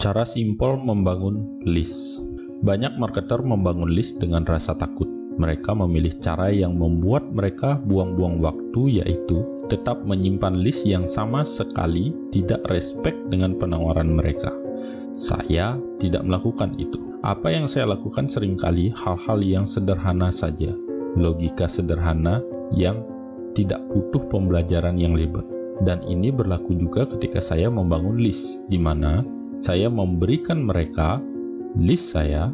Cara simpel membangun list. Banyak marketer membangun list dengan rasa takut. Mereka memilih cara yang membuat mereka buang-buang waktu yaitu tetap menyimpan list yang sama sekali tidak respect dengan penawaran mereka. Saya tidak melakukan itu. Apa yang saya lakukan sering kali hal-hal yang sederhana saja. Logika sederhana yang tidak butuh pembelajaran yang lebar. Dan ini berlaku juga ketika saya membangun list, di mana saya memberikan mereka list saya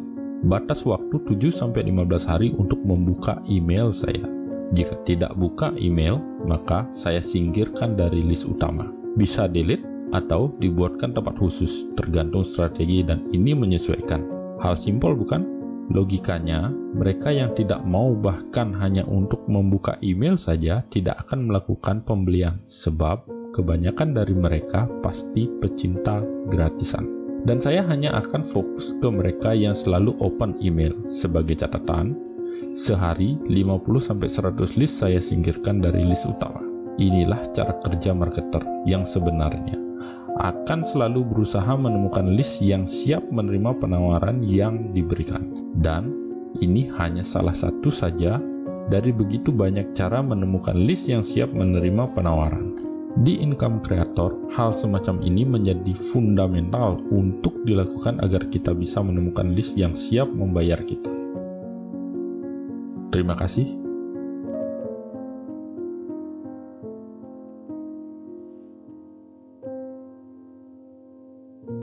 batas waktu 7-15 hari untuk membuka email saya. Jika tidak buka email, maka saya singkirkan dari list utama. Bisa delete atau dibuatkan tempat khusus, tergantung strategi dan ini menyesuaikan. Hal simpel bukan? Logikanya, mereka yang tidak mau bahkan hanya untuk membuka email saja tidak akan melakukan pembelian, sebab kebanyakan dari mereka pasti pecinta gratisan. Dan saya hanya akan fokus ke mereka yang selalu open email. Sebagai catatan, sehari 50-100 list saya singkirkan dari list utama. Inilah cara kerja marketer yang sebenarnya. Akan selalu berusaha menemukan list yang siap menerima penawaran yang diberikan. Dan ini hanya salah satu saja dari begitu banyak cara menemukan list yang siap menerima penawaran. Di income creator, hal semacam ini menjadi fundamental untuk dilakukan agar kita bisa menemukan list yang siap membayar kita. Terima kasih